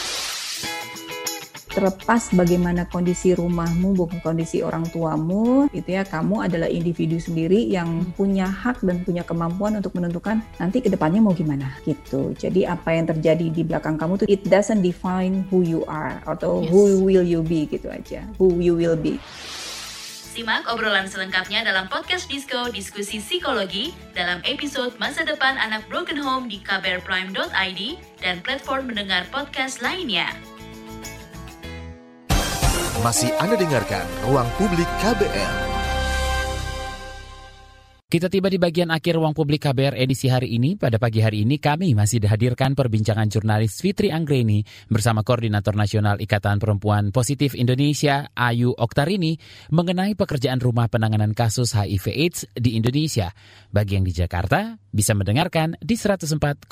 Terlepas bagaimana kondisi rumahmu, bukan kondisi orang tuamu, itu ya kamu adalah individu sendiri yang punya hak dan punya kemampuan untuk menentukan nanti ke depannya mau gimana gitu. Jadi apa yang terjadi di belakang kamu tuh it doesn't define who you are atau yes. who will you be gitu aja, who you will be. Simak obrolan selengkapnya dalam podcast Disco Diskusi Psikologi dalam episode Masa Depan Anak Broken Home di kbrprime.id dan platform mendengar podcast lainnya. Masih Anda dengarkan Ruang Publik KBR. Kita tiba di bagian akhir ruang publik KBR edisi hari ini. Pada pagi hari ini kami masih dihadirkan perbincangan jurnalis Fitri Anggreni bersama Koordinator Nasional Ikatan Perempuan Positif Indonesia Ayu Oktarini mengenai pekerjaan rumah penanganan kasus HIV AIDS di Indonesia. Bagi yang di Jakarta bisa mendengarkan di 104,2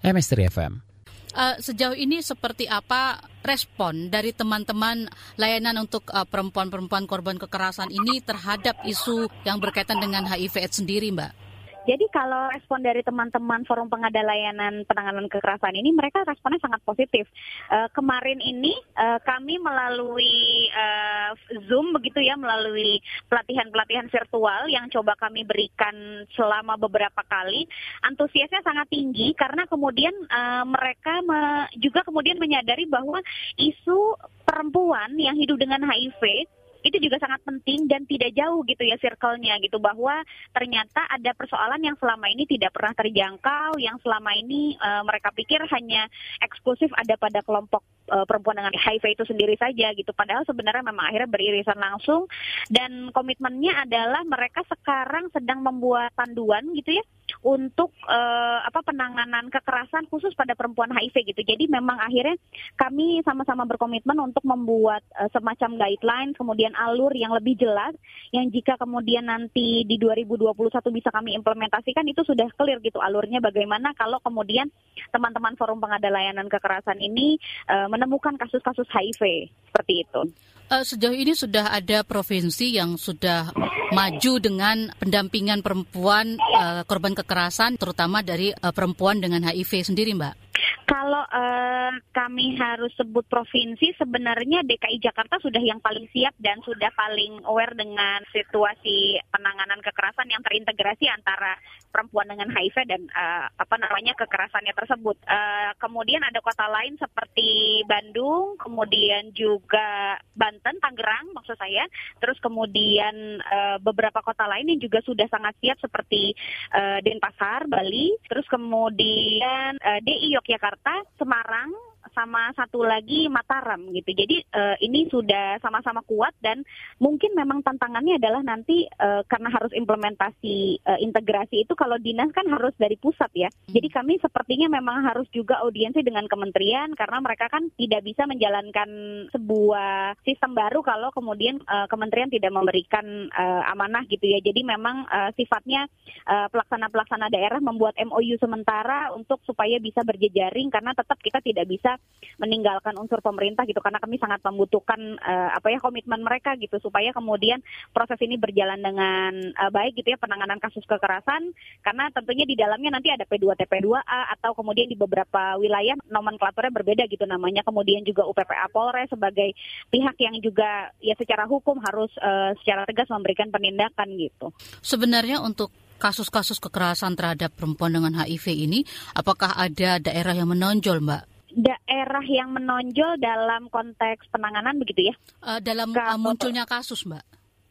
MS FM. Uh, sejauh ini seperti apa respon dari teman-teman layanan untuk uh, perempuan-perempuan korban kekerasan ini terhadap isu yang berkaitan dengan HIV/AIDS sendiri, Mbak? Jadi kalau respon dari teman-teman forum pengada layanan penanganan kekerasan ini, mereka responnya sangat positif. Uh, kemarin ini uh, kami melalui uh, Zoom begitu ya, melalui pelatihan-pelatihan virtual yang coba kami berikan selama beberapa kali, antusiasnya sangat tinggi karena kemudian uh, mereka me juga kemudian menyadari bahwa isu perempuan yang hidup dengan HIV itu juga sangat penting dan tidak jauh gitu ya circle-nya gitu bahwa ternyata ada persoalan yang selama ini tidak pernah terjangkau yang selama ini uh, mereka pikir hanya eksklusif ada pada kelompok uh, perempuan dengan HIV itu sendiri saja gitu. Padahal sebenarnya memang akhirnya beririsan langsung dan komitmennya adalah mereka sekarang sedang membuat panduan gitu ya untuk uh, apa penanganan kekerasan khusus pada perempuan HIV gitu. Jadi memang akhirnya kami sama-sama berkomitmen untuk membuat uh, semacam guideline kemudian alur yang lebih jelas yang jika kemudian nanti di 2021 bisa kami implementasikan itu sudah clear gitu alurnya bagaimana kalau kemudian teman-teman forum pengada layanan kekerasan ini uh, menemukan kasus-kasus HIV seperti itu. Uh, sejauh ini sudah ada provinsi yang sudah maju dengan pendampingan perempuan uh, korban kekerasan, terutama dari uh, perempuan dengan HIV sendiri, Mbak. Kalau uh, kami harus sebut provinsi, sebenarnya DKI Jakarta sudah yang paling siap dan sudah paling aware dengan situasi penanganan kekerasan yang terintegrasi antara perempuan dengan HIV dan uh, apa namanya kekerasannya tersebut. Uh, kemudian ada kota lain seperti Bandung, kemudian juga Banten, Tangerang maksud saya. Terus kemudian uh, beberapa kota lain yang juga sudah sangat siap seperti uh, Denpasar, Bali. Terus kemudian uh, DI Yogyakarta Jakarta, Semarang, sama satu lagi Mataram gitu. Jadi uh, ini sudah sama-sama kuat dan mungkin memang tantangannya adalah nanti uh, karena harus implementasi uh, integrasi itu kalau dinas kan harus dari pusat ya. Hmm. Jadi kami sepertinya memang harus juga audiensi dengan kementerian karena mereka kan tidak bisa menjalankan sebuah sistem baru kalau kemudian uh, kementerian tidak memberikan uh, amanah gitu ya. Jadi memang uh, sifatnya pelaksana-pelaksana daerah membuat MOU sementara untuk supaya bisa berjejaring karena tetap kita tidak bisa meninggalkan unsur pemerintah gitu karena kami sangat membutuhkan uh, apa ya komitmen mereka gitu supaya kemudian proses ini berjalan dengan uh, baik gitu ya penanganan kasus kekerasan karena tentunya di dalamnya nanti ada P2 TP2A atau kemudian di beberapa wilayah nomenklaturnya berbeda gitu namanya kemudian juga UPPA Polres sebagai pihak yang juga ya secara hukum harus uh, secara tegas memberikan penindakan gitu. Sebenarnya untuk kasus-kasus kekerasan terhadap perempuan dengan HIV ini, apakah ada daerah yang menonjol, Mbak? Daerah yang menonjol dalam konteks penanganan begitu ya? Uh, dalam uh, munculnya kasus, Mbak.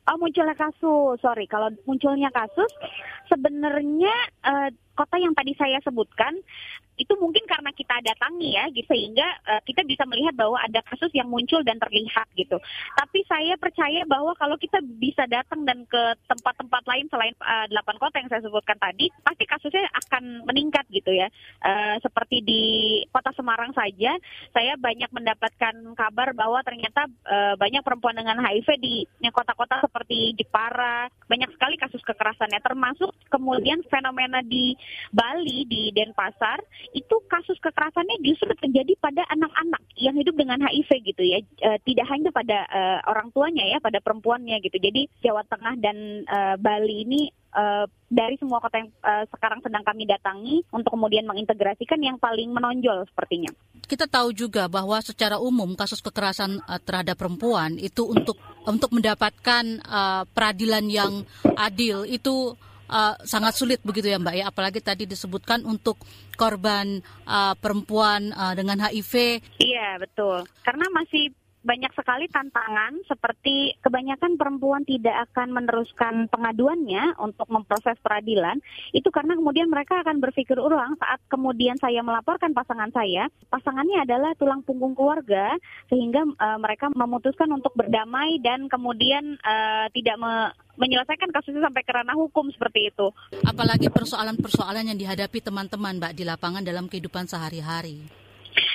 Oh, munculnya kasus. Sorry, kalau munculnya kasus sebenarnya uh, kota yang tadi saya sebutkan itu mungkin karena kita datangi ya gitu sehingga uh, kita bisa melihat bahwa ada kasus yang muncul dan terlihat gitu. Tapi saya percaya bahwa kalau kita bisa datang dan ke tempat-tempat lain selain uh, delapan kota yang saya sebutkan tadi, pasti kasusnya akan meningkat gitu ya. Uh, seperti di Kota Semarang saja, saya banyak mendapatkan kabar bahwa ternyata uh, banyak perempuan dengan HIV di kota-kota seperti Jepara, banyak sekali kasus kekerasannya termasuk kemudian fenomena di Bali di Denpasar itu kasus kekerasannya justru terjadi pada anak-anak yang hidup dengan HIV gitu ya e, tidak hanya pada e, orang tuanya ya pada perempuannya gitu jadi Jawa Tengah dan e, Bali ini e, dari semua kota yang uh, sekarang sedang kami datangi untuk kemudian mengintegrasikan yang paling menonjol sepertinya. Kita tahu juga bahwa secara umum kasus kekerasan uh, terhadap perempuan itu untuk untuk mendapatkan uh, peradilan yang adil itu uh, sangat sulit begitu ya Mbak ya apalagi tadi disebutkan untuk korban uh, perempuan uh, dengan HIV. Iya betul karena masih banyak sekali tantangan seperti kebanyakan perempuan tidak akan meneruskan pengaduannya untuk memproses peradilan itu karena kemudian mereka akan berpikir ulang saat kemudian saya melaporkan pasangan saya pasangannya adalah tulang punggung keluarga sehingga uh, mereka memutuskan untuk berdamai dan kemudian uh, tidak me menyelesaikan kasusnya sampai ke ranah hukum seperti itu. Apalagi persoalan-persoalan yang dihadapi teman-teman Mbak di lapangan dalam kehidupan sehari-hari.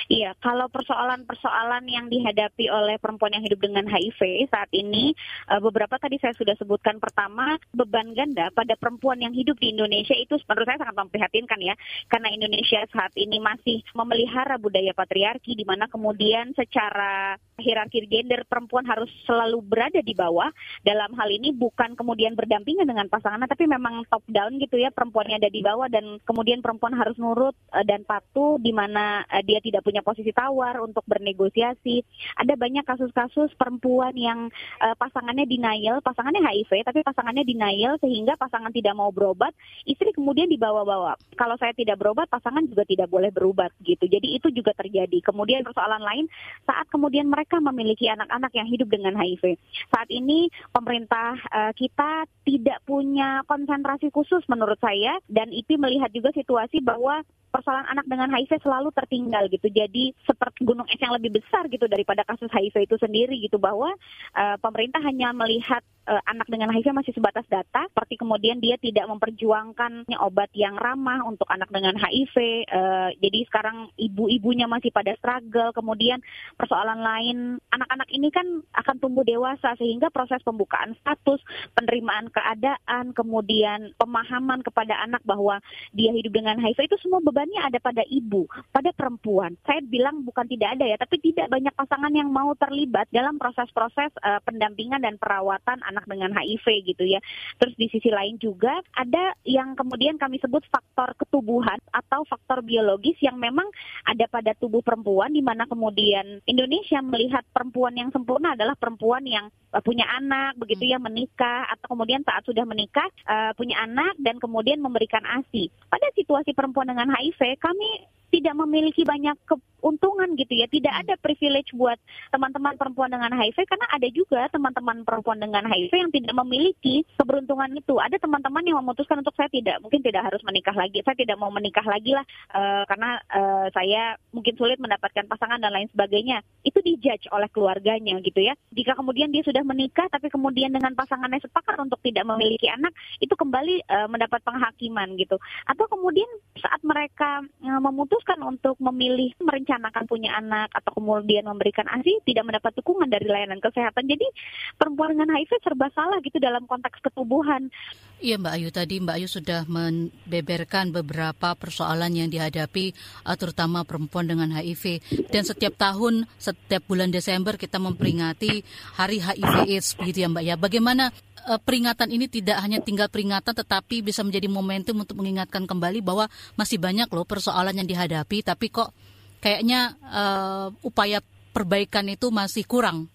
Iya, kalau persoalan-persoalan yang dihadapi oleh perempuan yang hidup dengan HIV saat ini, uh, beberapa tadi saya sudah sebutkan. Pertama, beban ganda pada perempuan yang hidup di Indonesia itu menurut saya sangat memprihatinkan ya, karena Indonesia saat ini masih memelihara budaya patriarki, di mana kemudian secara hierarki gender perempuan harus selalu berada di bawah. Dalam hal ini bukan kemudian berdampingan dengan pasangannya, tapi memang top down gitu ya, perempuannya ada di bawah dan kemudian perempuan harus nurut uh, dan patuh, di mana uh, dia tidak punya punya posisi tawar untuk bernegosiasi. Ada banyak kasus-kasus perempuan yang uh, pasangannya denial, pasangannya HIV, tapi pasangannya denial sehingga pasangan tidak mau berobat, istri kemudian dibawa-bawa. Kalau saya tidak berobat, pasangan juga tidak boleh berobat gitu. Jadi itu juga terjadi. Kemudian persoalan lain saat kemudian mereka memiliki anak-anak yang hidup dengan HIV. Saat ini pemerintah uh, kita tidak punya konsentrasi khusus menurut saya dan IP melihat juga situasi bahwa persoalan anak dengan HIV selalu tertinggal gitu. Jadi seperti gunung es yang lebih besar gitu daripada kasus HIV itu sendiri gitu bahwa uh, pemerintah hanya melihat uh, anak dengan HIV masih sebatas data, seperti kemudian dia tidak memperjuangkan obat yang ramah untuk anak dengan HIV. Uh, jadi sekarang ibu-ibunya masih pada struggle. Kemudian persoalan lain, anak-anak ini kan akan tumbuh dewasa sehingga proses pembukaan status, penerimaan keadaan, kemudian pemahaman kepada anak bahwa dia hidup dengan HIV itu semua beban bebannya ada pada ibu, pada perempuan. Saya bilang bukan tidak ada ya, tapi tidak banyak pasangan yang mau terlibat dalam proses-proses uh, pendampingan dan perawatan anak dengan HIV gitu ya. Terus di sisi lain juga ada yang kemudian kami sebut faktor ketubuhan atau faktor biologis yang memang ada pada tubuh perempuan di mana kemudian Indonesia melihat perempuan yang sempurna adalah perempuan yang uh, punya anak begitu ya menikah atau kemudian saat sudah menikah uh, punya anak dan kemudian memberikan ASI. Pada situasi perempuan dengan HIV kami tidak memiliki banyak keuntungan gitu ya. Tidak ada privilege buat teman-teman perempuan dengan HIV karena ada juga teman-teman perempuan dengan HIV yang tidak memiliki keberuntungan itu. Ada teman-teman yang memutuskan untuk saya tidak mungkin tidak harus menikah lagi. Saya tidak mau menikah lagi lah uh, karena uh, saya mungkin sulit mendapatkan pasangan dan lain sebagainya. Itu dijudge oleh keluarganya gitu ya. Jika kemudian dia sudah menikah tapi kemudian dengan pasangannya sepakat untuk tidak memiliki anak, itu kembali uh, mendapat penghakiman gitu. Atau kemudian saat mereka uh, memutus memutuskan untuk memilih merencanakan punya anak atau kemudian memberikan ASI tidak mendapat dukungan dari layanan kesehatan. Jadi perempuan dengan HIV serba salah gitu dalam konteks ketubuhan. Iya Mbak Ayu tadi Mbak Ayu sudah membeberkan beberapa persoalan yang dihadapi uh, terutama perempuan dengan HIV dan setiap tahun setiap bulan Desember kita memperingati Hari HIV AIDS begitu ya Mbak ya. Bagaimana peringatan ini tidak hanya tinggal peringatan tetapi bisa menjadi momentum untuk mengingatkan kembali bahwa masih banyak loh persoalan yang dihadapi tapi kok kayaknya uh, upaya perbaikan itu masih kurang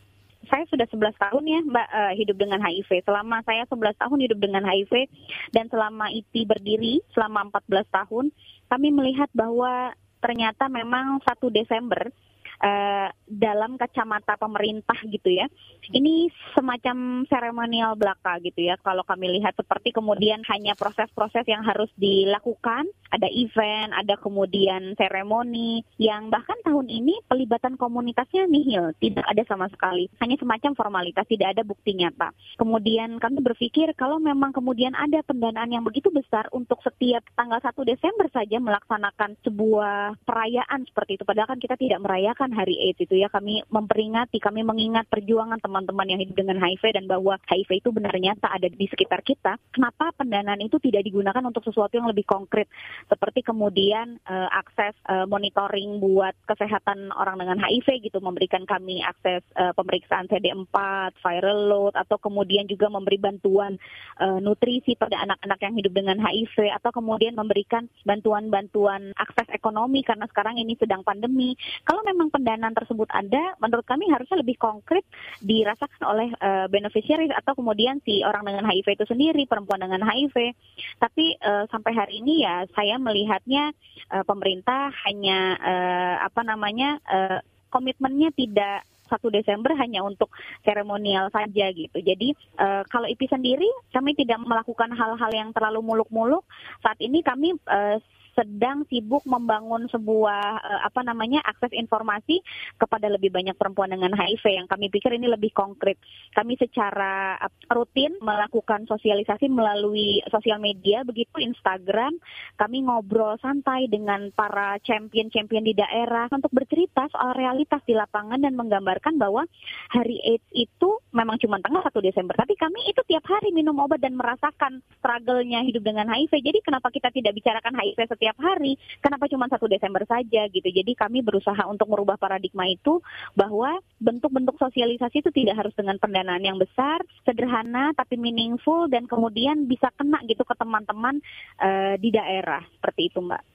saya sudah 11 tahun ya Mbak uh, hidup dengan HIV. Selama saya 11 tahun hidup dengan HIV dan selama IPI berdiri selama 14 tahun, kami melihat bahwa ternyata memang 1 Desember uh, dalam kacamata pemerintah gitu ya. Ini semacam seremonial belaka gitu ya. Kalau kami lihat seperti kemudian hanya proses-proses yang harus dilakukan, ada event, ada kemudian seremoni yang bahkan tahun ini pelibatan komunitasnya nihil, tidak ada sama sekali. Hanya semacam formalitas, tidak ada bukti nyata. Kemudian kami berpikir kalau memang kemudian ada pendanaan yang begitu besar untuk setiap tanggal 1 Desember saja melaksanakan sebuah perayaan seperti itu. Padahal kan kita tidak merayakan Hari AIDS itu ya kami memperingati, kami mengingat perjuangan teman-teman yang hidup dengan HIV dan bahwa HIV itu benarnya tak ada di sekitar kita. Kenapa pendanaan itu tidak digunakan untuk sesuatu yang lebih konkret seperti kemudian uh, akses uh, monitoring buat kesehatan orang dengan HIV gitu, memberikan kami akses uh, pemeriksaan CD4, viral load atau kemudian juga memberi bantuan uh, nutrisi pada anak-anak yang hidup dengan HIV atau kemudian memberikan bantuan-bantuan akses ekonomi karena sekarang ini sedang pandemi. Kalau memang pendanaan tersebut ada, menurut kami harusnya lebih konkret dirasakan oleh uh, beneficiaries atau kemudian si orang dengan HIV itu sendiri, perempuan dengan HIV. Tapi uh, sampai hari ini ya saya melihatnya uh, pemerintah hanya uh, apa namanya uh, komitmennya tidak 1 Desember hanya untuk seremonial saja gitu. Jadi uh, kalau IP sendiri kami tidak melakukan hal-hal yang terlalu muluk-muluk. Saat ini kami uh, sedang sibuk membangun sebuah uh, apa namanya akses informasi kepada lebih banyak perempuan dengan HIV yang kami pikir ini lebih konkret. Kami secara uh, rutin melakukan sosialisasi melalui sosial media begitu Instagram. Kami ngobrol santai dengan para champion-champion di daerah untuk bercerita soal realitas di lapangan dan menggambarkan bahwa hari AIDS itu memang cuma tanggal 1 Desember, tapi kami itu tiap hari minum obat dan merasakan struggle-nya hidup dengan HIV. Jadi kenapa kita tidak bicarakan HIV setiap setiap hari. Kenapa cuma satu Desember saja gitu? Jadi kami berusaha untuk merubah paradigma itu bahwa bentuk-bentuk sosialisasi itu tidak harus dengan pendanaan yang besar, sederhana tapi meaningful dan kemudian bisa kena gitu ke teman-teman uh, di daerah seperti itu, Mbak.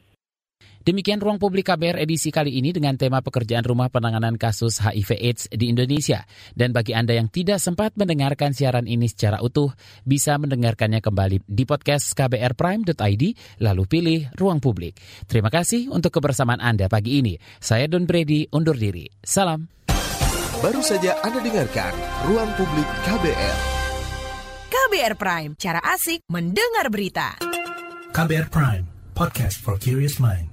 Demikian ruang publik KBR edisi kali ini dengan tema pekerjaan rumah penanganan kasus HIV AIDS di Indonesia. Dan bagi Anda yang tidak sempat mendengarkan siaran ini secara utuh, bisa mendengarkannya kembali di podcast kbrprime.id, lalu pilih ruang publik. Terima kasih untuk kebersamaan Anda pagi ini. Saya Don Brady, undur diri. Salam. Baru saja Anda dengarkan Ruang Publik KBR. KBR Prime, cara asik mendengar berita. KBR Prime, podcast for curious mind.